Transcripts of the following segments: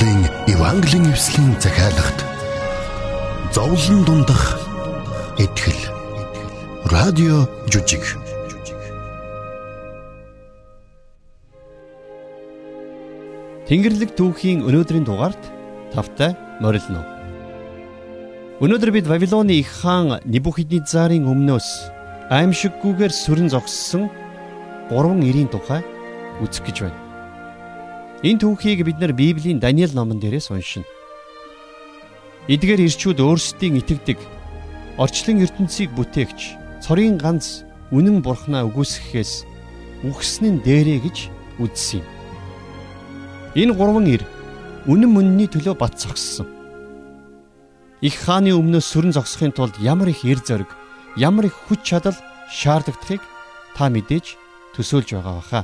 Монголын Евангелийн эвслийн захиалгад зовлон дундах итгэл радио жүжиг Тэнгэрлэг түүхийн өнөөдрийн дугаард тавтай морилно. Өнөөдөр бид Вавилоны их хаан Небухиднецарын өмнөөс аимшиггүйгээр сүрэн зогссон гурван эрийн тухай үзэх гэж байна. Энэ түүхийг бид нар Библийн Даниэл номон дээрээс уншина. Эдгээр ирчүүд өөрсдийн итгэдэг орчлон ертөнцийг бүтээгч цорын ганц үнэн бурхнаа үгүйсгэхээс үхсэн нь дээрэ гэж үзсэн юм. Энэ гурван ир үнэн мөнний төлөө бат цогссон. Их хааны өмнөөс сүрэн зогсохын тулд ямар их эр зориг, ямар их хүч чадал шаардлагадахыг та мэдээж төсөөлж байгаа баха.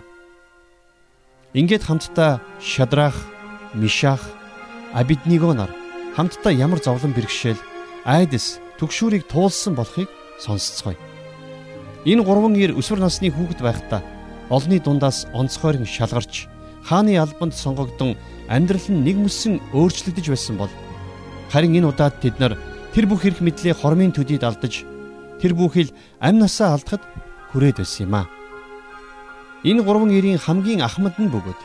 Ингээд хамтдаа Шадрах, Мишах, Абидниго нар хамтдаа ямар зовлон бэрхшээл, айдас, түгшүүрийг туулсан болохыг сонсцгоё. Энэ гурван ир өсвөр насны хүүхэд байхдаа олны дундаас онцгойрон шалгарч хааны албанд сонгогдсон амьдрал нь нэг мэсэн өөрчлөгдөж байсан бол харин энэ удаад тэд нар тэр бүх эрх мэдлээ хормын төдийд алдаж тэр бүхэл амь насаа алдахад хүрээд байсан юм а. Энэ гурван ирийн хамгийн ахмад нь бөгөөд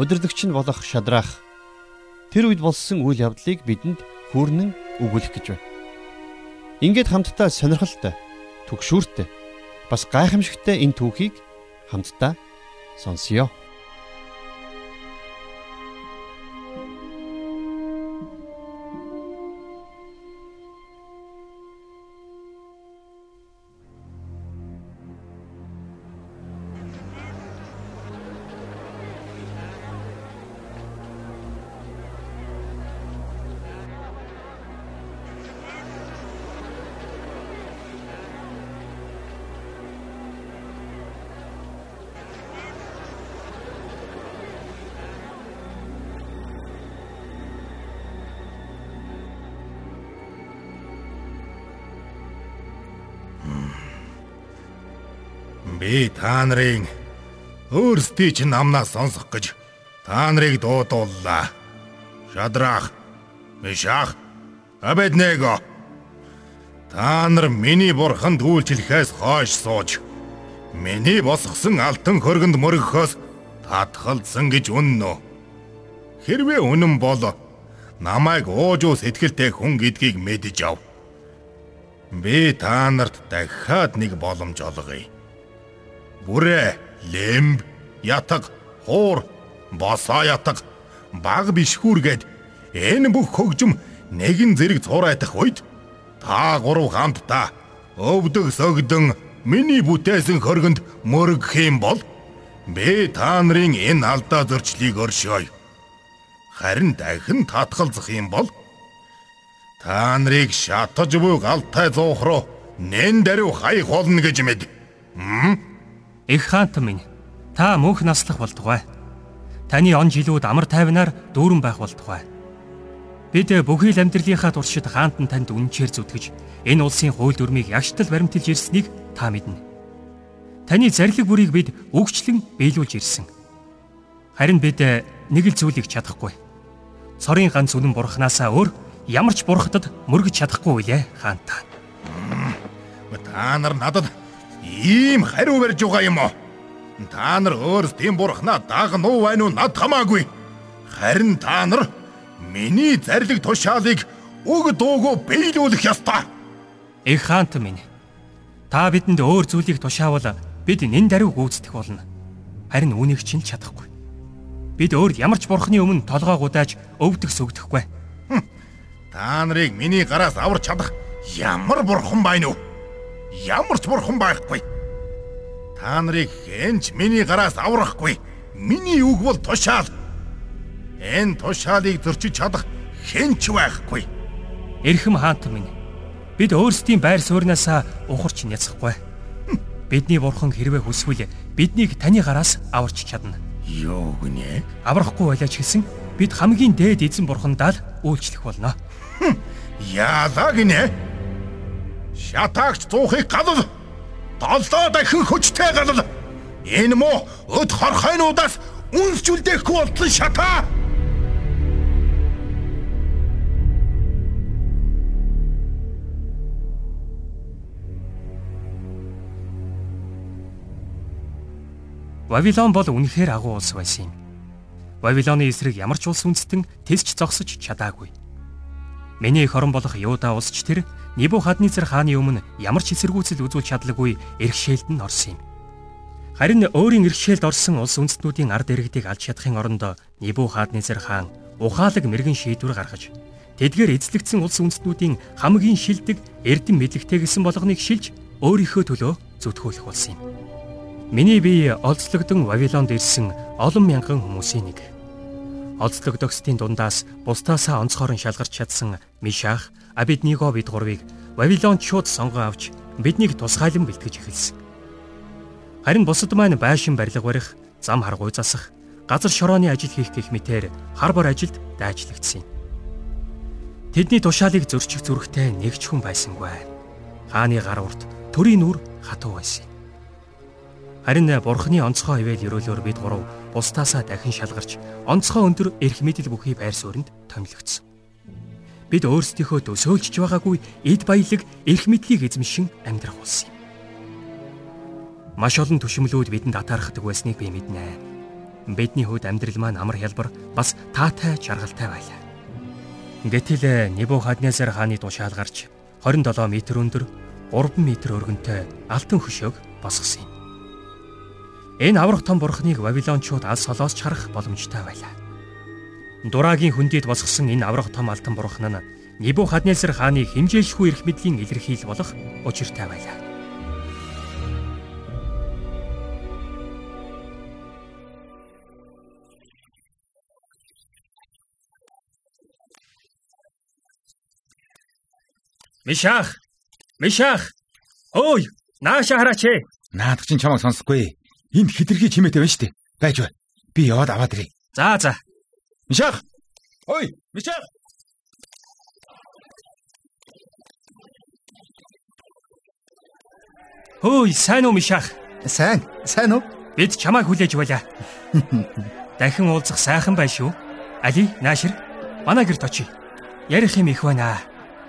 удирдагч нь болох Шадрах тэр үед болсон үйл явдлыг бидэнд хүрнэн өгүүлэх гэж байна. Ингээд хамтдаа сонирхолтой, түгшүүртэй, бас гайхамшигтай энэ түүхийг хамтдаа сонсъё. Би та нарын өөрсдий чинь намнаас сонсох гэж та нарыг дуудууллаа. Шадрах, Мишах, Абедnego. Та нар миний бурханд үйлчлэхээс хойш сууж миний босгосон алтан хөргөнд мөргөхөөс татгалзсан гэж үннө. Хэрвээ үнэн бол намайг уужуу сэтгэлтэй хүн гэдгийг мэдэж ав. Би та нарт дахиад нэг боломж олгоё бүрэ, лэмб, ятаг, хуур, босоо ятаг, баг бишхүүргээд энэ бүх хөгжим нэгэн зэрэг цуурайтах үед та гурав хамтдаа өвдөг согдон миний бүтээсэн хөргөнд мөргөх юм бол би та нарын энэ алдаа зөрчлийг өршөөе. Харин дахин татгалзах юм бол та нарыг шатаж буй галтай зуух руу нэн даруй хаях болно гэж мэд. Хм? Их хаант минь та мөнх наслах болтугай. Таны он жилүүд амар тайвнаар дүүрэн байх болтугай. Бид бүхий л амьдралынхаа туршид хаант нь танд үнчээр зүтгэж энэ улсын хууль дүрмийг ягштал баримталж ирснийг та мэднэ. Таны зарлиг бүрийг бид өгчлэн биелүүлж ирсэн. Харин бид нэг л зүйлийг чадахгүй. Цорын ганц үнэн бурхнаасаа өөр ямар ч бурхтад мөргөж чадахгүй үлээ хаантаа. Та нар надад ийм хариу барьж байгаа юм уу? Та нар өөрсдийн бурхнаа дагна уу байна уу над хамаагүй. Харин та нар миний зарлиг тушаалыг уг дуугүй биелүүлэх ёстой. Их хаант минь. Та бидэнд өөр зүйлийг тушаавал бид нэн даруй гүйцэтгэх болно. Харин үүнийг чинь чадахгүй. Бид өөр ямар ч бурхны өмнө толгоо гудааж өвдөх сүгдэхгүй. Та нарыг миний гараас аварч чадах ямар бурхан байна уу? Ямар ч бурхан байхгүй. Та нарыг хэнч миний гараас аврахгүй. Миний үг бол тушаал. Энэ тушаалыг зөрчиж чадах хэнч байхгүй. Эрхэм хаант минь. Бид өөрсдийн байр сууринаасаа ухарч няцахгүй. Бидний бурхан хэрвээ хүсвэл биднийг таны гараас аварч чадна. Юу гинэ? Аврахгүй байлаач гэсэн бид хамгийн дээд эзэн бурхандаа л үйлчлэх болно. Яалаа гинэ? Шатаагч цуухыг галал. Долоо дахин хүчтэй галал. Энэ муу өд хорхойнуудаас үнсчүүлдэхгүй болсон шатаа. Вавилон бол үнэхээр агуу улс байсан юм. Вавилоны эсрэг ямар ч улс үндэстэн тэлж зогсож чадаагүй. Миний их орон болох Юда улсч тэр Небухаднецар хааны өмнө ямар ч эсэргүүцэл үзүүлж чадлагүй эрхшээлд нь орсон юм. Харин өөрийн эрхшээлд орсон улс үндэстнүүдийн ард иргэдийг алж чадахын оронд Небухаднецар хаан ухаалаг мэрэгэн шийдвэр гаргаж тэдгээр эзлэгдсэн улс үндэстнүүдийн хамгийн шилдэг эрдэм мэдлэгтэй гэсэн болгоныг шилж өөрийнхөө төлөө зүтгүүлэх болсон юм. Миний бие олзлогдсон Вавилонд ирсэн олон мянган хүмүүсийн нэг. Олзлогдогсдын дундаас бусдаасаа онцгойрон шалгарч чадсан Мишах, Абедниго бид гурвыг Вавилонд шууд сонгоо авч биднийг тусгайлан бэлтгэж эхэлсэн. Харин бусад маань байшин барилга барих, зам харгуй засах, газар шорооны ажил хийх гэх мэтээр хар бор ажилд дайчлагдсан юм. Тэдний тушаалыг зөрчих зүрхтэй нэг ч хүн байсангүй. Хааны гар урт төрийн нүр хатуу байсан. Харин бурхны онцгой ивэл өрөөлөөр бид гурав бусдаасаа дахин шалгарч онцгой өндөр эрх мэдэл бүхий байр сууринд томилогдсон. Бид өөрсдийнхөө төсөөлж байгаагүй эд баялаг эрх мэдлийг эзэмшин амьдрах болсон юм. Маш олон төшмлүүд бидэнд атаархдаг байсныг би мэднэ. Бидний хувьд амьдрал маань амар хялбар бас таатай жаргалтай байлаа. Гэтэл Небухаднезар хааны тушаал гарч 27 м өндөр 3 м өргөнтэй алтан хөшөөг босгосон юм. Энэ аврах том бурхныг Вавилончууд алс солоос чарах боломжтой байлаа. Дураагийн хүндийд босгосон энэ аврах том алтан бурхан нь Небухаднезар хааны химжээлшгүй эрх мэдлийн илэрхийл болох учиртай байлаа. Мишах! Мишах! Ой, нааша хараач ээ. Наадаг чинь чамайг сонсохгүй. Энд хитрхи чимээтэй байна штэ. Байж бай. Би яваад аваад ирье. За за. Мишах! Ой, Мишах! Хөөй, сайн уу Мишах? Сайн, сайн уу? Бид чамайг хүлээж байлаа. Дахин уулзах сайхан байна шүү. Али, наашир. Манай гэрт очие. Ярих юм их байна.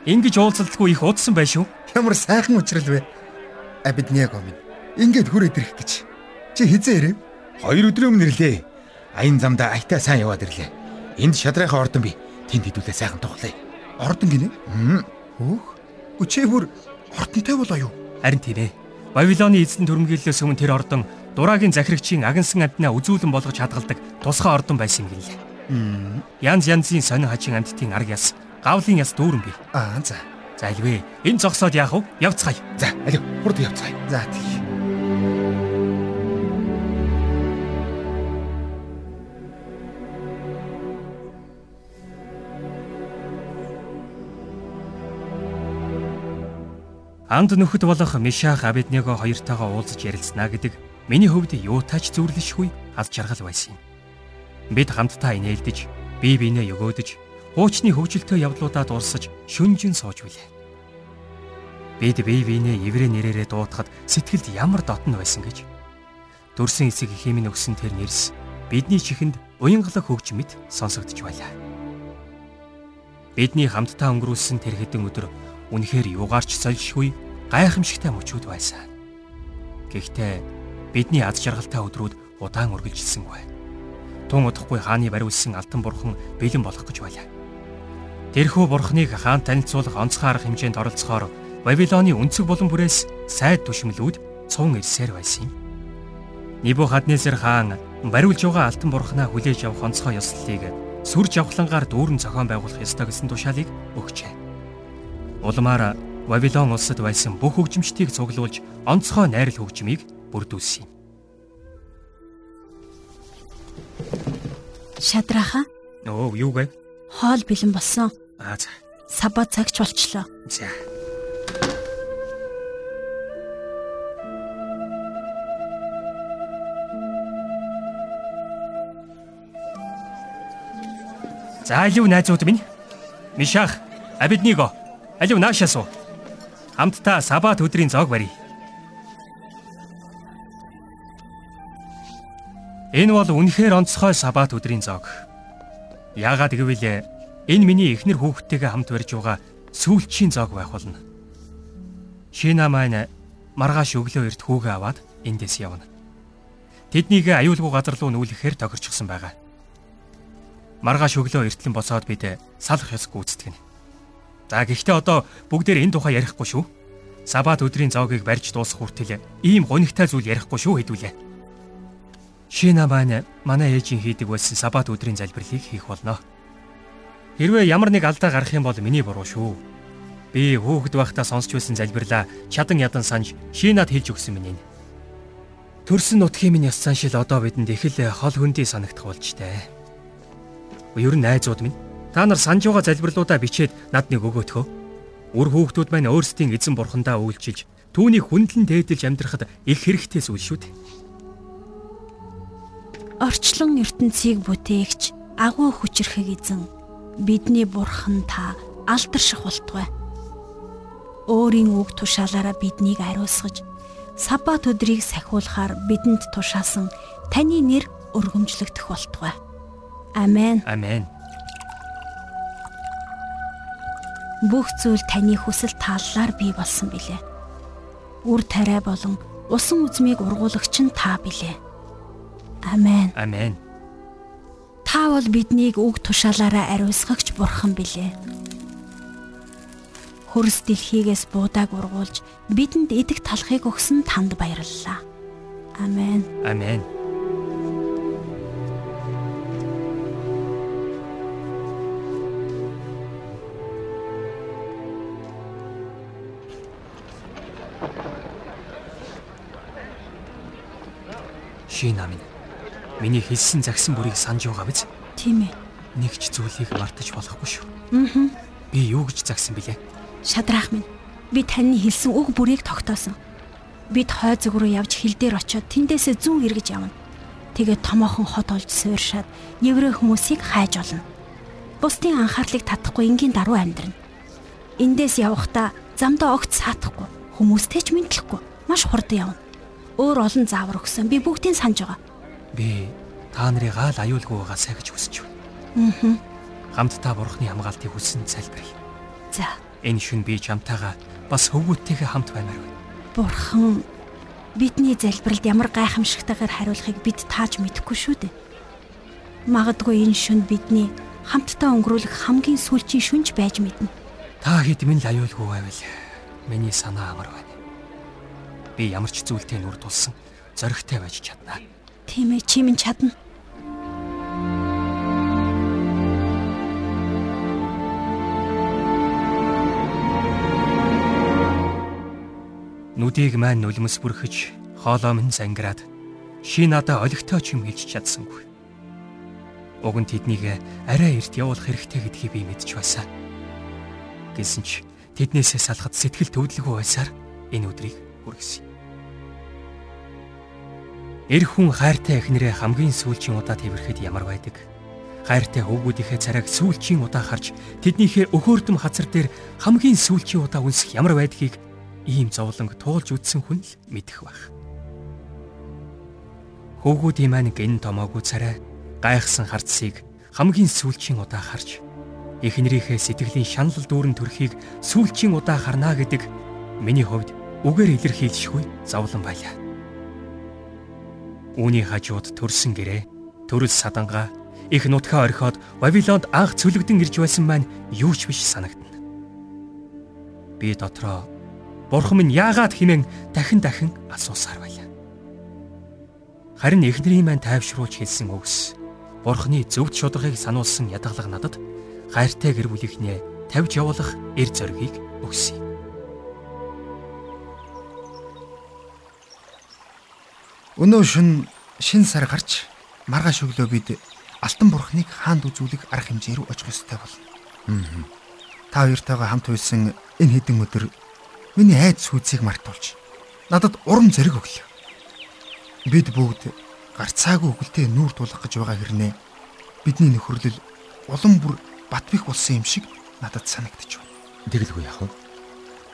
Ингиж уулзалтгүй их удсан bay шүү. Ямар сайхан учрал вэ? Абидняго минь. Ингээд хүрээд ирэх гэж. Чи хизээ ирэв? Хоёр өдрийн өмнө ирлээ. Аян замдаа айтаа сайн яваад ирлээ. Энд шадрынхаа ордон би. Тэнд хэдүүлээ сайхан тоглоё. Ордон гинэ? Өөх. Өчөө бүр ордонтой болоо юу? Харин тийм ээ. Вавилоны эзэн төрмгийллээс өмнө тэр ордон дураагийн захирагчийн агнсан амтнаа үзүүлэн болгож хадгалдаг тусгай ордон байсан юм гэлээ. Янз янзын сонин хажин амттын арга яс гавлын яс дүүрэн бий. Аа за. За альвэ. Энэ зогсоод яах вэ? Явцгаая. За, алив хурд явцгаая. За тий. Анд нөхөд болох Мишах Абедnego хоёртойгоо уулзаж ярилцсна гэдэг миний хувьд юутаач зүрлэшгүй аз жаргал байсан юм. Бид хамтдаа инээлдэж, бие биенээ өгөөдөж, хуучны хөгжилтэй явдлуудаа дурсаж шүнжин сууж билээ. Бид бие биенээ еврей нэрээрээ дуутахад сэтгэлд ямар дотн байсан гэж. Дөрсөн эсэг химийн өгсөн тэр нэрс бидний чихэнд уянгалах хөгж мэт сонсогдож байлаа. Бидний хамтдаа өнгөрүүлсэн тэр хэдэн өдөр үнэхээр юугаарч сольшгүй гайхамшигтай мөчүүд байсан. Гэхдээ бидний аз жаргалтай өдрүүд удаан үргэлжилсэнгүй. Тун удахгүй хааны бариулсан алтан бурхан бэлэн болох гэж байлаа. Тэрхүү бурхныг хаан танилцуулах онцгой арга хэмжээнд оролцохоор Вавилоны өнцөг болон бүрээс сайд түшмлүүд цун ирсээр байсан юм. Небухаднесар хаан бариулж байгаа алтан бурхнаа хүлээж авах онцгой ёслолыг сүр жавхлангаар дүүрэн зохион байгуулах ёстой гэсэн тушаалыг өгчээ. Улмаар Вавилон улсад байсан бүх хөгжимчдийг цуглуулж онцгой найрал хөгжмийг бүрдүүлсэн юм. Шадраха. Оо, юу вэ? Хоол бэлэн болсон. Аа за. Сабат цагч болчлоо. За. За алив найзууд минь. Мишах, Абидниго. Алив наашаа суу. Хамтдаа сабат өдрийн зоог барья. Энэ бол үнэхээр онцгой сабат өдрийн зоог. Яагаад гэвэл энэ миний эхнэр хүүхдтэйгээ хамт барьж байгаа сүүлчийн зоог байх болно. Шина маань маргааш өглөө эрт хүүгээ аваад эндээс явна. тэднийг аюулгүй газар руу нүүлгэхээр тохирчихсан байгаа. Маргааш өглөө эртлэн босоод бид салах ёс гүйцэтгэнэ. За гэхдээ одоо бүгдээр энэ тухай ярихгүй шүү. Сабат өдрийн зоогийг барьж дуусах хүртэл ийм гонигтай зүйл ярихгүй шүү хэдүүлээ. Шина маань манай ээжийн хийдэг байсан сабат өдрийн залбирлыг хийх болно. Хэрвээ ямар нэг алдаа гарах юм бол миний буруу шүү. Би хөөхд байхдаа сонсч байсан залбирлаа чадан ядан санаж Шинад хэлж өгсөн минь. Төрсөн нутгийн минь яс цаашил одоо бидэнд их л хол хөндөй санагдах болж тээ. Ер нь найзууд минь та нар санаж байгаа залбирлуудаа бичээд над нэг өгөөтхөө. Үр хүүхдүүд маань өөрсдийн эзэн бурхандаа үйлчилж түүнийг хүндлэн дээдэлж амьдрахад их хэрэгтэй зүйл шүү дээ. Орчлон ертөнцийг бүтээгч агуу хүчрхэг эзэн бидний бурхан та алдарших болтугай. Өөрийн үг тушаалаараа биднийг ариусгаж саббат өдрийг сахиулахаар бидэнд тушаасан таны нэр өргөмжлөгдөх болтугай. Амен. Амен. Бүх зүйл таны хүсэл тааллаар бий болсон билээ. Үр тариа болон усан үзмийг ургуулагч нь та билээ. Амен. Амен. Та бол биднийг үг тушаалаараа ариусгагч бурхан билээ. Хөрс дэлхийгээс буудааг ургуулж бидэнд идэх талхыг өгсөн танд баярлалаа. Амен. Амен. Ши намын миний хэлсэн загсан бүрийг санаж байгаа биз? Тийм ээ. Нэг ч зүйлийг мартаж болохгүй шүү. Аа. Би юу гэж загсан бilé? Шадраах минь. Би таны хэлсэн үг бүрийг тогтоосон. Бид хой зүг рүү явж хил дээр очиод тэндээсээ зүүн эргэж явна. Тэгээд томоохон хот олж сууршаад еврей хүмүүсийг хайж олно. Бусдын анхаарлыг татахгүй энгийн даруй амьдрна. Эндээс явахдаа замдаа огт саатахгүй, хүмүүстэй ч мэдлэхгүй, маш хурдан явна өөр олон заавар өгсөн. Би бүгдийг санаж байгаа. Би та нарыг аал аюулгүй байгаа сайгаж хүсэж байна. Аа. Хамт та бурхны хамгаалтыг хүссэн залбирая. За. Энэ шүн би чамтайгаа бас хөвгүүдтэйгээ хамт баймаар байна. Бурхан бидний залбиралд ямар гайхамшигтайгаар хариулахыг бид тааж мэдэхгүй шүү дээ. Магадгүй энэ шүн бидний хамтдаа өнгөрүүлэх хамгийн сүүлчийн шүнж байж мэднэ. Та хэд минь л аюулгүй байвал миний санаа амар байна би ямар ч зүйлтэй нүр тулсан зоригтой байж чадна. Тийм ээ, чи минь чадна. Нүдийг маань нулимс бүрхэж, хоолоо минь зангираад ши надаа олигтой ч юм хэлж чадсангүй. Уг нь тэднийг арай эрт явуулах хэрэгтэй гэдгийг би мэдж байсан. Гэсэн ч тэднээсээ салахад сэтгэл төвдлгүй байсаар энэ өдрийг хүргэсэн. Эр хүн хайртай эхнэрээ хамгийн сүүлчийн удаа тэрхэд ямар байдаг? Хайртай хөвгүүдийнхээ царайг сүүлчийн удаа харж тэднийхээ өхөөрдөм хазар дээр хамгийн сүүлчийн удаа үнсэх ямар байдгийг ийм зовлонг туулж үтсэн хүн л мэдэх байх. Хөвгүүдийн маань гин томоогүй царай гайхсан харцсыг хамгийн сүүлчийн удаа харж эхнэрийнхээ сэтгэлийн шанал дүүрэн төрхийг сүүлчийн удаа харна гэдэг миний хувьд үгээр илэрхийлшгүй зовлон байлаа. Үүний хажууд төрсөн гэрээ, төрөл садангаа их нутгаа орхиод Вавилонд анх цөлөгдөн ирж байсан маань юу ч биш санагдана. Би дотроо Бурхан минь яагаад химэн дахин дахин асуусаар байлаа. Харин эхнэрийн маань тайвшруулж хэлсэн үгс Бурханы зөвд шударгыг сануулсан ядгалаг надад хайртай гэр бүлийнхнээ тавьж явуулах эр зоригийг өгсөн. Өнөө шин шин сар гарч маргааш өглөө бид Алтан бурхныг хаанд үзүүлэх арга хэмжээ рүү очих ёстой болно. Та хоёртойгоо хамт байсан энэ хэдэн өдөр миний айд сүйцийг мартуулж надад урам зориг өглөө. Бид бүгд гарцаагүй өгөлтэй нүүр тулах гэж байгаа хэрнээ бидний нөхөрлөл улам бүр бат бих болсон юм шиг надад санагдчих байна. Тэгэлгүй яах вэ?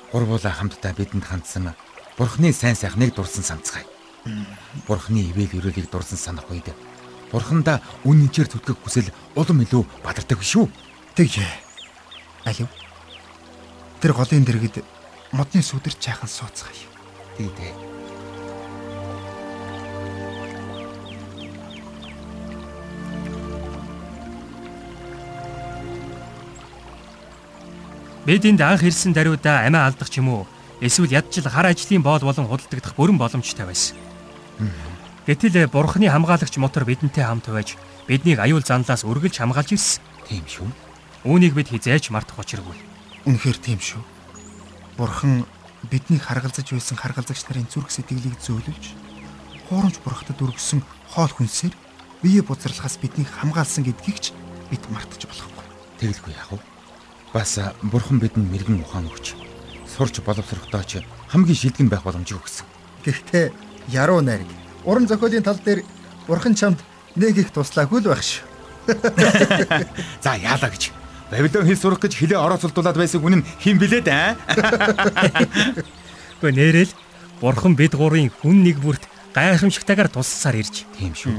Гурвуулаа хамтдаа бидэнд хандсан Бурхны сайн сайхныг дурсан санацгаая. Бурхны ивэл өрөөлийг дурсан санах үед Бурхандаа үн нчээр зүтгэх хүсэл улам илүү бадардаг шүү. Тэгж алив. Тэр голын дэргэд модны сүдэр чайхан сууцгаая. Тэгдэ. Бид энд анх ирсэн даруйдаа амиа алдах ч юм уу? Эсвэл ядчил хар ажлын боол болон худалдагдах бүрэн боломжтой байсан. Гэтэл бурхны хамгаалагч мотор бидэнтэй хамт байж биднийг аюул занлаас үргэлж хамгаалж ирсэн. Тийм шүү. Үүнийг бид хизээч мартах учиргүй. Үнэхээр тийм шүү. Бурхан биднийг харгалзаж байсан харгалзагч нарын зүрх сэтгэлийг зөөлөж хуурамч бурхтад өргөсөн хоол хүнсээр бие бузралхаас биднийг хамгаалсан гэдгийг ч бид мартаж болохгүй. Тэгэлгүй яах вэ? Бас бурхан бидэнд мэрэгэн ухаан өгч сурч боловсрохтой ч хамгийн шилдэг байх боломжийг өгсөн. Гэхдээ яруу найраг уран зохиолын тал дээр бурхан чамд нэг их туслаагүй л байх шүү. За яалаа гэж. Бабилон хэл сурах гэж хилээ орооцолдуулаад байсан хүн нь хэн блээд аа? Гэхдээ нэрэл бурхан бид гурийн хүн нэг бүрт гайхамшигтайгаар туссаар ирж. Тийм шүү.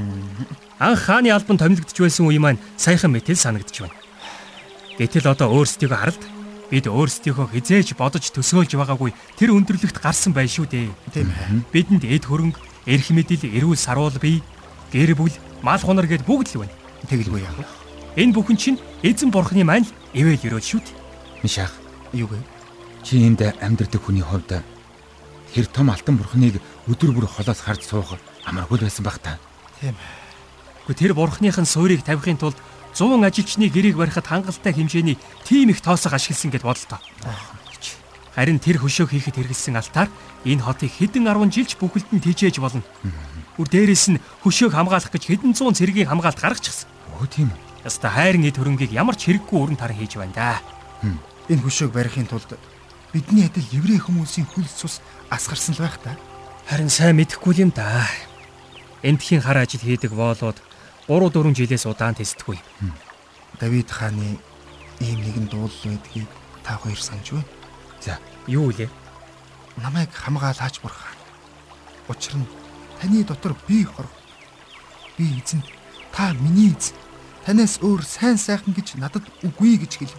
Анх хааны албан томилогдож байсан үе маань саяхан мэтэл санагдж байна. Гэтэл одоо өөрсдийгөө харалт бид өөрсдийгөө хизээж бодож төсөөлж байгаагүй тэр өндөрлөгт гарсан байх шүү дээ. Тийм ээ. Бидэнд эд хөрөнгө, эрх мэдэл, эрүүл саруул бий, гэр бүл, мал хунар гэд бүгд л байна. Тэгэлгүй яах вэ? Энэ бүхэн чинь эзэн бурхны маань л ивэл өрөөл шүү дээ. Мишах Юу вэ? чи энд амьдрдаг хүний хувьд тэр том алтан бурхныг өдөр бүр холоос харж суух амаргүй байсан баг та. Тийм. Гэхдээ тэр бурхныхын суурийг тавихын тулд 100 ажилчны гэрээг барихад хангалттай хэмжээний тим их тоосох ашигласан гэд бодлоо. Харин тэр хөшөөг хийхэд хэрэгэлсэн алтаар энэ хотыг хэдэн 10 жилч бүхэлд нь тижээж болно. Гүр дээрээс нь хөшөөг хамгаалах гэж хэдэн зуун цэргийн хамгаалт гаргачихсан. Өө тийм? Яста хайрын эд хөрөнгийг ямар ч хэрэггүй өрн таран хийж байна да. Энэ хөшөөг барихын тулд бидний адил еврей хүмүүсийн хөлс цус асгарсан л байх та. Харин сайн мэдэхгүй юм да. Эндхийн хар ажил хийдэг воолууд 3 4 жилээс удаан тэсдэггүй. Давид хааны ийм нэгэн дуулал байдгийг та хоёр санаж байна. За Юу вэ? Намайг хамгаалаач бурхан. Учир нь таны дотор би хор. Би эзэн. Та миний эзэн. Танаас өөр сайн сайхан гэж надад үгүй гэж хэл.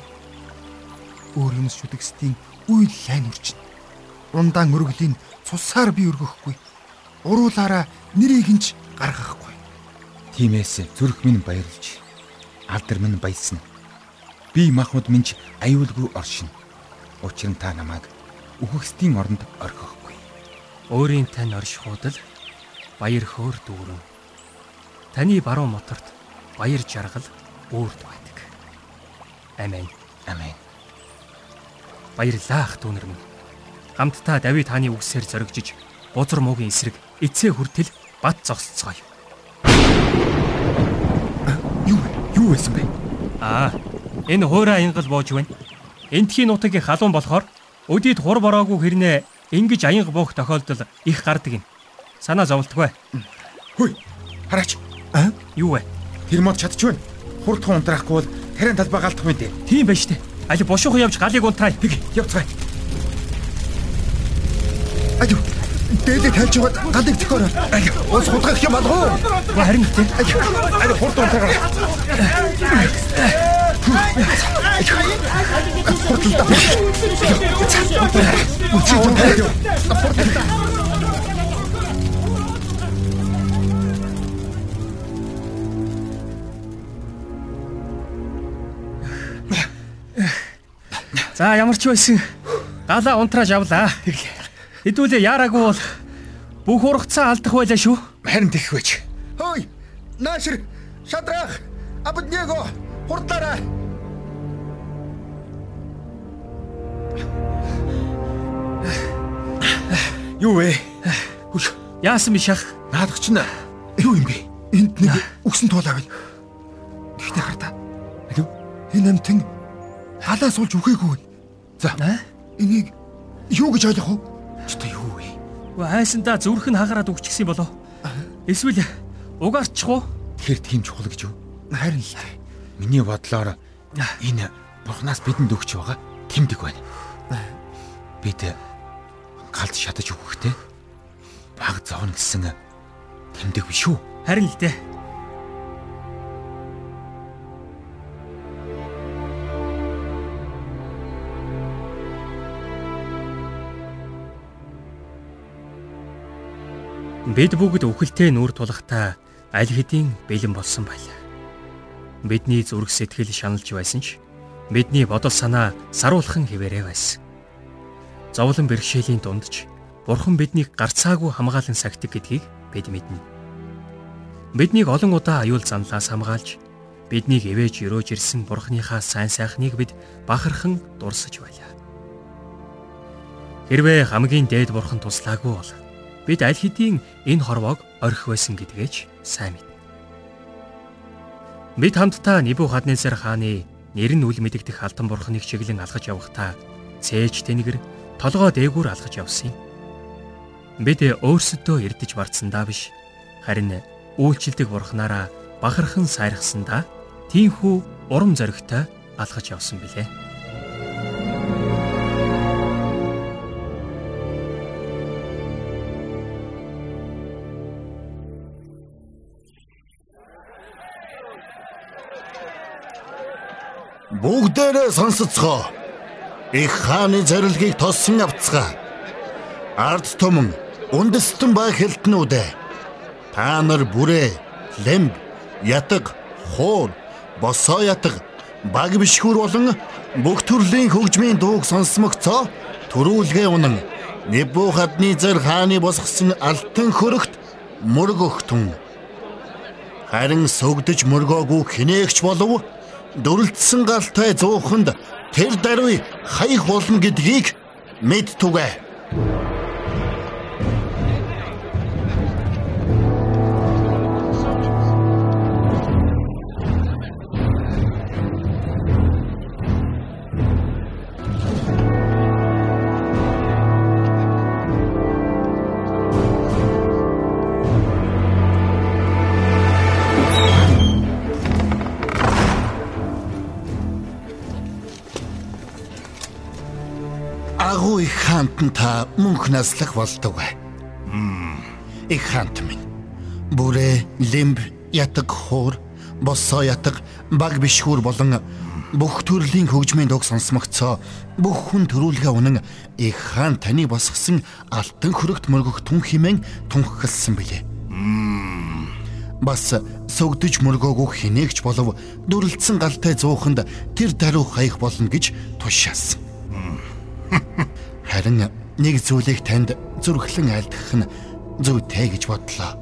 Өөр юмс шүтгсдийн үйл лайн үрчин. Ундаан өргөлийн цусаар би өргөхгүй. Уруулаараа нэрийг нь ч гаргахгүй. Тиймээс зүрх минь баярлж алдар минь баясна. Би махмад минь ч аюулгүй оршин. Учир нь та намайг үхэгсдийн оронд орхихгүй. Өөрийн тань оршихуудал баяр хөөр дүүрэн. Таны баруун моторт баяр жаргал үүрд байдаг. Амен. Амен. Баярлалаа ах дүүнэр минь. Хамтдаа Давид хааны үгсээр зоригжиж бузар муугийн эсрэг эцээ хүртэл бат зогсцгоё. Юу байсан бэ? Аа, энэ хуурай аянгал бууж байна. Эндхийн нутгийн халуун болохоор өдийд хур бороогүй хэрнээ ингэж аянга буух тохиолдол их гардаг юм. Санаа зовлтгүй. Хөөе. Хараач. Юу вэ? Тэр мод чадчихвэн. Хурдхан унтраахгүй бол тарийн талбай галдах мэт. Тийм байж тээ. Али бошуухан явж галыг унтраа. Тэг явцгаая. Аюу. Дээлээ тайлж яваад галыг төхөөрөө. Уус хутгах юм алгуу. Харин тийм. Ари хурд унтраагаа. За ямар ч байсан галаа унтрааж авлаа. Хэдүүлээ яараагүй бол бүх ургацаа алдах байлаа шүү. Харин тэгэх байж. Хөөе. Наашир. Шадрах. Абднего. Хурдлаарай. Юу вэ? Хүш. Яасан биш ах? Наадах чинь юу юм бэ? Энд нэг үгсэн туул авъя. Гэхдээ хартаа. Алив. Энэ амтэн халаа суулж үхээгүй. За. Энийг юу гэж ойлгох вэ? Хайсандаа зүрх нь хагараад өгчихсэн болов. Эсвэл угаарчих уу? Тэгэхээр тийм чухал гэж юу? Харин л Миний бодлоор энэ бурхнаас бидэнд өгч байгаа тэмдэг байна. Бид галд шатаж өгөхдөө баг зовно гэсэн тэмдэг биш үү? Харин л дээ. Бид бүгд үхэлтэй нүүр тулахтаа аль хэдийн бэлэн болсон байлаа. Бидний зүрх сэтгэл шаналж байсан ч Бидний бодол санаа саруулхан хിവэрэ байсан. Зовлон бэрхшээлийн дундч Бурхан биднийг гарцаагүй хамгаалan сагтдаг гэдгийг бид мэднэ. Биднийг олон удаа аюул занлаас хамгаалж биднийг ивэж өрөөж ирсэн Бурханыхаа сайн сайхныг бид бахархан дурсаж байлаа. Хэрвээ хамгийн дээд Бурхан туслаагүй бол бид аль хэдийн энэ хорвоог орхих байсан гэдгээч сайн мэднэ. Бид хамтдаа Небухаднецар хааны нэр нь үл мэдэгдэх алтан бурхныг чиглэн алхаж явахдаа цээж тэнгэр толгоо дээгүүр алхаж явсан юм. Бид өөрсөдөө эрдэж бардсандаа биш харин үйлчлдэг бурхнаараа бахархан сайрхсандаа тийхүү урам зоригтой алхаж явсан билээ. Бүгдээрээ сонсоцгоо. Их хааны зорилгыг тоссон авцгаа. Ард түмэн үндэстэн ба хэлтнүүд та нар бүрээ лэмб ятг хуур босоо ятг баг бишгүр болон бүх төрлийн хөгжмийн дууг сонсмогцоо төрүүлгээ унан Небухадны зэр хааны босгосон алтан хөрөгт мөрөг өгтөн харин сүгдэж мөргөөгүй хинээгч болов дүрлцсэн галтай зууханд тэр даруй хаях болно гэдгийг мэдтүгэ. агуу их хаантан та мөнх наслах болдог. Их хаант минь. Бүрээ лимб ятг хуур босоо ятг баг бишхүр болон бүх төрлийн хөгжмийн дог сонсмогцоо бүх хүн төрүүлгээ унан их хаан таны босгосон алтан хөрөгт мөргөх түн химэн тунхагласан билээ. Бас сүгдэж мөргөөгүй хинээгч болов дүрлцсэн галтай зууханд тэр даруй хаях болно гэж тушаасан. Харин нэг зүйлийг танд зүрхлэн айлдгах нь зүйтэй гэж бодлоо.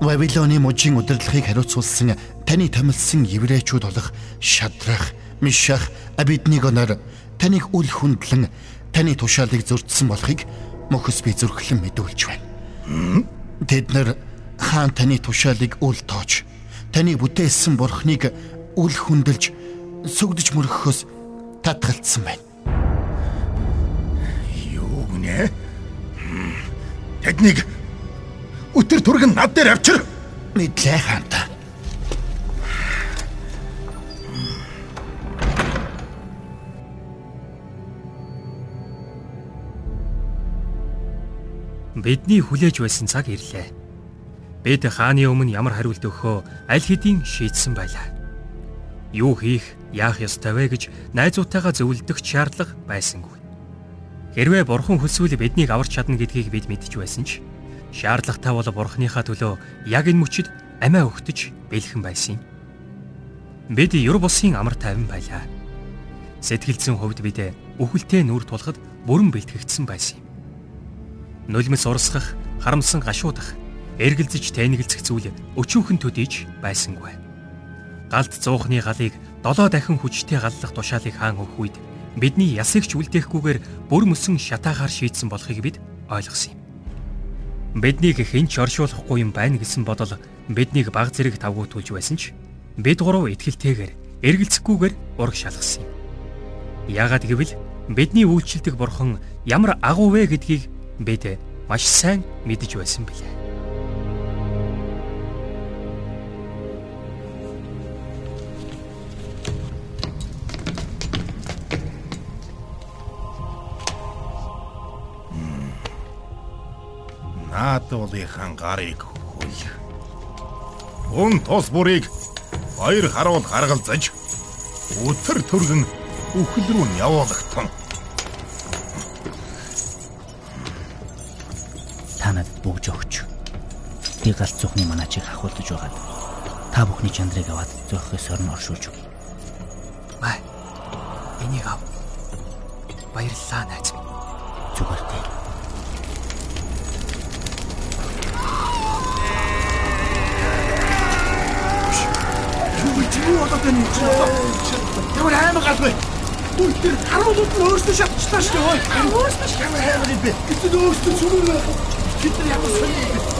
Вавилоны мужийн удирдлагыг хариуцуулсан таны томилсон еврейчүүд болох Шадрах, Мишах, Абиднигонор таныг үл хүндлэн таны тушаалыг зөрчсөн болохыг мөхөс би зүрхлэн мэдүүлж байна. Тэд нар хаан таны тушаалыг үл тоож, таны бүтээсэн бурхныг үл хүндэлж сүгдэж мөрөхөөс татгалцсан байна гинэ. Тэднийг өтөр түргэн над дээр авчир. Мэдлээ хаанта. Бидний хүлээж байсан цаг ирлээ. Бид хааны өмнө ямар хариулт өгөхөө аль хэдийн шийдсэн байлаа. Юу хийх, яах ёстой вэ гэж найзуудтайгаа зөвлөдөх шаардлага байсангүй. Хэрвээ бурхан хүсвэл биднийг аварч чадна гэдгийг бид мэдж байсан ч шаардлагатай бол бурханыхаа төлөө яг энэ мөчид амиа өгтөж бэлхэн байсан юм. Бид юр бусын амар тайван байлаа. Сэтгэлзэн хувьд бид өхөлтэй нүр тулахад бүрэн бэлтгэгдсэн байсан юм. Нулимс урсгах, харамсан гашуудах, эргэлзэж тэнэгэлзэх зүйл өчүүхэн төдийж байсангүй. Галт зуухны галыг долоо дахин хүчтэй галлах тушаалыг хаан өгөх үед бидний ясыг ч үлдээхгүйгээр бүр мөсөн шатаагаар шийдсэн болохыг бид ойлгосон юм. Биднийг хэн ч оршуулахгүй юм байна гэсэн бодол биднийг баг зэрэг тавгуутуулж байсан ч бид гурав итгэлтэйгээр эргэлзэхгүйгээр ураг шалгасан юм. Яагаад гэвэл бидний үйлчлдэг бурхан ямар агуу вэ гэдгийг бид маш сайн мэдэж байсан билээ. Наадуулынхан гарыг хөл. Өн тус бүрийг хоёр харуул гаргалзаж өтөр төргөн үхэл рүү явуулахтун. Та надад бөгж өгч. Би галт зүхний манаачийг хахуулдаж байгаад та бүхний чандрыг аваад зөөхөөс орн оршуулж өгье. Бай. энийг ав. Баярлалаа чи. Ямар аймаг галгүй. Үгүй тэр харуулууд нь өөрсдөө шатчихлаа шүү дээ. Өөрсдөө ямар аймаг юм бэ? Гэтэл өөрсдөө сүрүүн бид нар ямар сони юм бэ?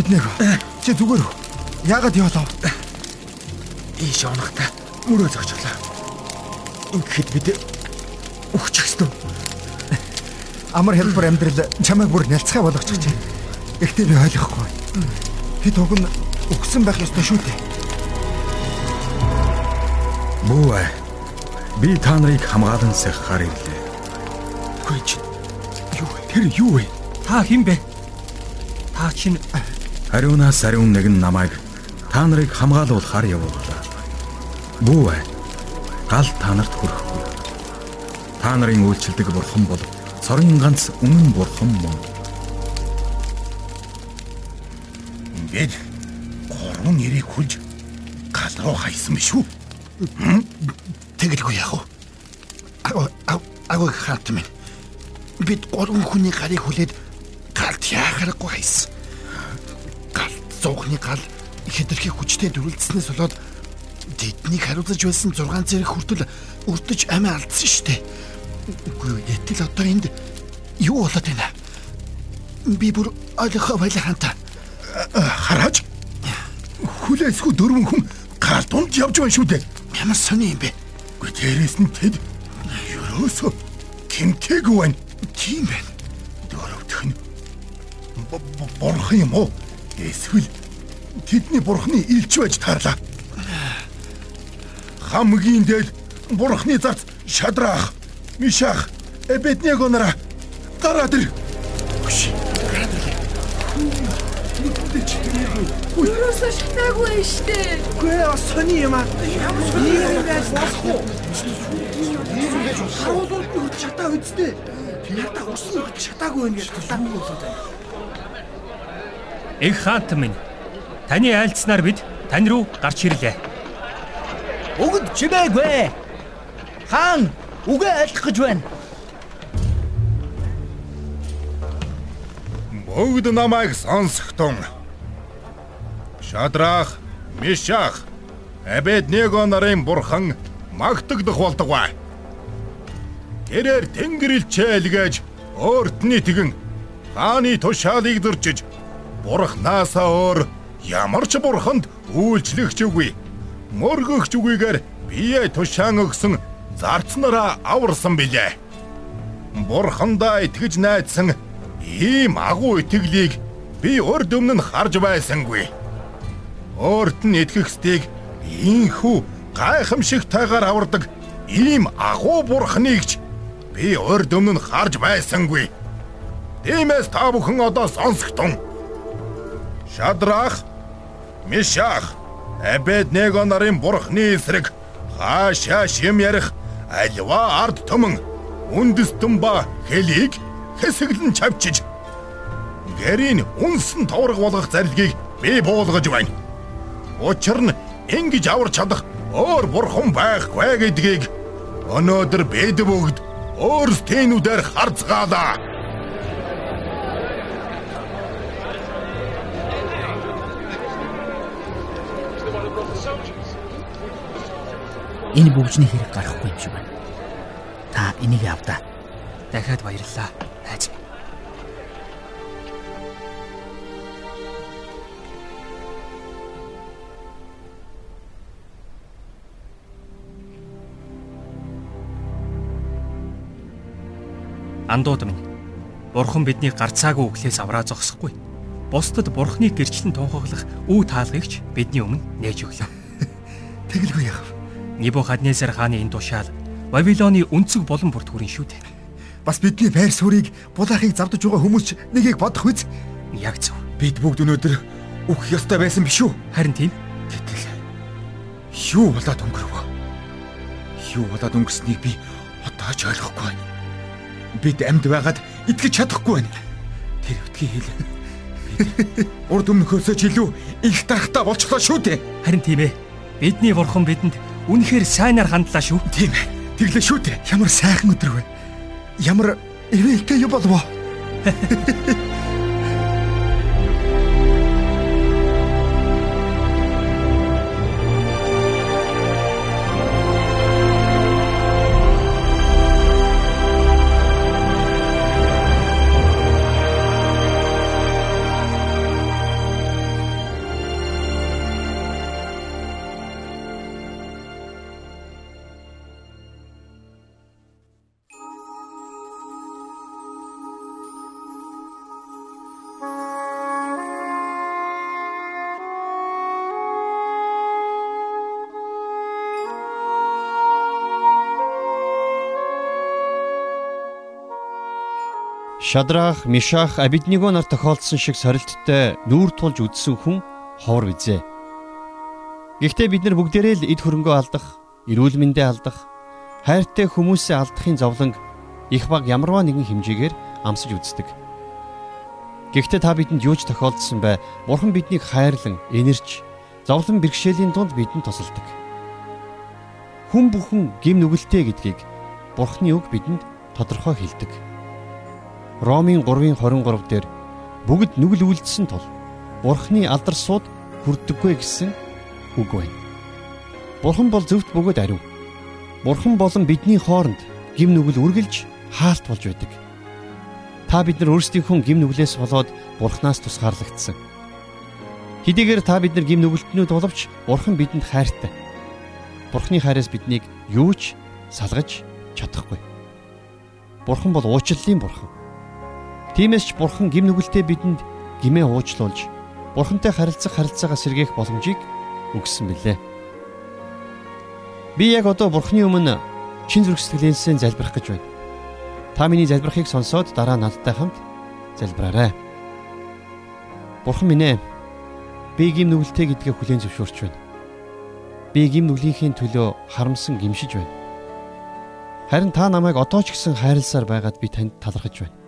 Биднэг. Чи зүгээр үү? Яагаад яваалаа? Ийш онохта мөрөө зогчлоо. Ингээд бид өгчихсөн. Амар хэлбэр амьдрал чамайг бүр нялцгай болгочих чинь. Гэхдээ би ойлгохгүй. Бид уг нь өгсөн байх ёстой шүү дээ. Бүү. Би та нарыг хамгаалан сахихаар ирлээ. Үгүй чи. Юу вэ? Тэр юу вэ? Та хэн бэ? Та чинь Ариунаас ариун нэг нь намайг та нарыг хамгаалуулахаар явууллаа. Бүү. Гал та нарт хүрэхгүй. Та нарын үйлчлдэг бурхан бол цорын ганц үнэн бурхан мөн. Ингээд гурван нэрийг хүлж гал руу хайсан биш үү? Тэгэлгүй яах вэ? Агуу агуу хаат минь. Бид гурван хүний гарыг хүлээд галт яахарахгүй хайсан. Галт зуухны гал хэтэрхий хүчтэй дөрүлдснээс болоод тэднийг хариуцаж байсан 6 зэрэг хүртэл өртөж амиа алдсан штэ. Үгүй гэтэл одоо энд юу болоод байна? Би бүр ойлгохоо байлаа хантаа. Хараач. Хүлээсгүй дөрвөн хүн гал дунд явж байна шүү дээ. Ямар сони юм бэ? Гэхдээ дээрээс нь тэд ерөөсө тэмтээг байна. Тийм байна. Дөрөвдөх нь бурхан юм уу? Эсвэл тэдний бурханы илч байж таарлаа. Хамгийн дээд бурханы зарц шадрах, мишах, эбеднего нара гараад ир. Юусаа шатаагүй байна штэ. Үгүй ээ сони юм аа. Ямар сони юм бэ? Болохгүй. Харуулууд нь өгч чатаа үсттэй. Ята усан өгч чатаагүй юм гэж тулаан болоод байна. Эх хаант минь. Таны айлцсанаар бид тань руу гарч ирлээ. Өгд чимээгүй. Хаан үгээ айлах гэж байна. Бүгд намайг сонсохтун. Шадрах, Мишах, Абедnego нарын бурхан магтагдах болдгоо. Тэрээр тэнгэрэлчээ илгээж өөртний тэгэн хааны тушаалыг зөрчиж бурхнаасаа өөр ямар ч бурханд үйлчлэгч үгүй. Мөргөгч үгүйгээр бие тушаан өгсөн зарцнараа аварсан билээ. Бурхандаа итгэж найдсан ийм агуу итгэлийг би урд өмнө нь харж байсангүй. Өөрт нь итгэхстийг ийхүү гайхамшигтайгаар авардаг ийм агуу бурхныг ч би урд өмнө нь харж байсангүй. Тиймээс та бүхэн одоо сонсогтун. Шадрах, Мишах, Абедnego нарын бурхны эсрэг хаашаа шим ярих альва ард түмэн үндэстэн ба хэлийг хэсэглэн чавчиж гэрийн үнсэн товрог болгох зарилгийг би буулгаж байна. Учир нь ингэж аварч чадах өөр бурхан байхгүй гэдгийг өнөөдөр бид бүгд өөрсдийнхүүдээр харцгаалаа. Энэ бүгжний хэрэг гарахгүй юм шиг байна. Та энийг авдаа. Дахиад баярлалаа. Минь. Андууд минь. Бурхан биднийг гарцаагүй өглөөс авраа зогсохгүй. Бусдад Бурханыг гэрчлэн тунхаглах үе таалгыгч бидний өмнө нээж өглөө. Тэгэлгүй яах вэ? Небухаднесар хааны энэ тушаал Вавилоны өнцөг болон бүрт хүрэн шүү дээ. Бас бидний байр суурийг булаахыг завдаж байгаа хүмүүс ч нэгийг бодох үз. Яг зөв. Бид бүгд өнөөдөр үхэх ёстой байсан биш үү? Харин тийм. Гэтэл юу болоод өнгөрөв? Юу болоод өнгөрснийг би одоо ч ойлгохгүй байна. Бид амьд байгаад итгэж чадахгүй байна. Тэр өвтгий хэл. Урд өмнөхөөсөө ч илүү их дарахтаа болчихлоо шүү дээ. Харин тийм ээ. Бидний бурхан бидэнд үнэхээр сайнаар хандлаа шүү. Тийм ээ. Тэглээ шүү дээ. Ямар сайхан өдөр вэ? Ямар ивэлтэй юу болов? Шадрах, Мишах, Абидниго нар тохиолдсон шиг сорилттой нүүр тулж үдсэн хүн ховор визээ. Гэхдээ бид нар бүгдээрээ л эд хөрөнгөө алдах, эрүүл мэндээ алдах, хайртай хүмүүсээ алдахын зовлон их баг ямарваа нэгэн хэмжээгээр амсаж үздэг. Гэхдээ та бидэнд юу ч тохиолдсон бай, Бурхан биднийг хайрлан, энерч, зовлон бэрхшээлийн дунд бидэнд тусалдаг. Хүн бүхэн гим нүгэлтэй гэдгийг Бурханы үг бидэнд тодорхой хэлдэг. Ромын 3:23 дээр бүгд нүгэл үлдсэн тул Бурхны алдар сууд хүрдэггүй гэсэн үг байна. Бурхан бол зөвхт бөгөөд ариун. Бурхан болон бидний хооронд гим нүгэл үргэлж хаалт болж байдаг. Та бид нар өөрсдийнхөө гим нүглээс болоод Бурханаас тусгаарлагдсан. Хэдийгээр та бид нар гим нүгэлтнүүд боловч Бурхан бидэнд хайртай. Бурханы хайраас биднийг юу ч салгаж чадахгүй. Бурхан бол уучлалын бурхан. Тиймээс ч Бурхан гим нүгэлтэй бидэнд гимээ уучлуулж Бурхантай харилцах харилцаагаа сэргээх боломжийг өгсөн билээ. Би яг одоо Бурханы өмнө чин зүрх сэтгэлээсээ залбирах гэж байна. Та миний залбирахыг сонсоод дараа надтай хамт залбираарай. Бурхан минь ээ. Би гим нүгэлтэй гэдгээ хүлээн зөвшөөрч байна. Би гим нүглийнхээ төлөө харамсан гимшиж байна. Харин та намайг одоо ч гэсэн хайрласаар байгаад би танд талархаж байна.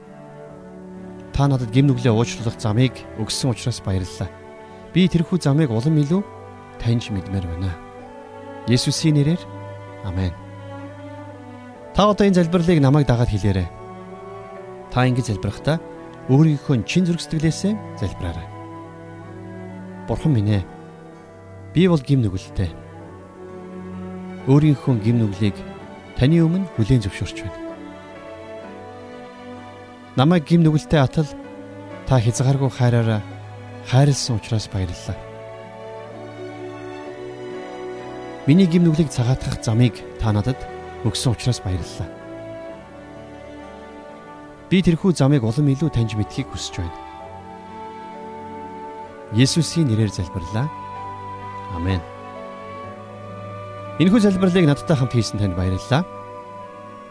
Та надад гим нүглээ уучлах замыг өгсөн учраас баярлалаа. Би тэрхүү замыг улам илүү таньж мэдмээр байна. Есүсийн нэрээр амен. Та одоо энэ залбирлыг намайг дагаад хэлээрэй. Та ингэж залбирахдаа өөрийнхөө чин зүрх сэтгэлээсээ залбираарай. Бурхан минь ээ. Би бол гим нүгэлтэй. Өөрийнхөө гим нүглийг таны өмнө хүлээн зөвшөөрч байна. Намайг гим нүгэлтэй атал та хязгааргүй хайраараа хайрлсан учраас баярлалаа. Миний гим нүглийг цагаатгах замыг та надад өгсөн учраас баярлалаа. Би тэрхүү замыг улам илүү таньж мэдхийг хүсэж байна. Есүсийн нэрээр залбирлаа. Амен. Энэхүү залбирлыг надтай хамт хийсэн танд баярлалаа.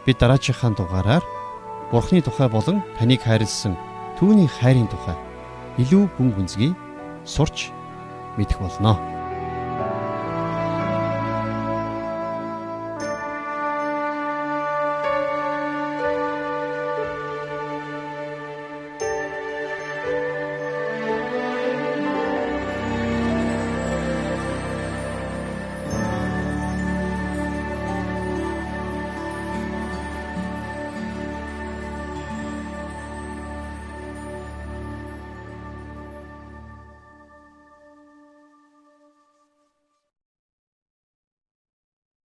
Бид дараачихан дугаараар Бурхны тухай болон таныг хайрлсан түүний хайрын тухай илүү гүн гүнзгий сурч мэдэх болно.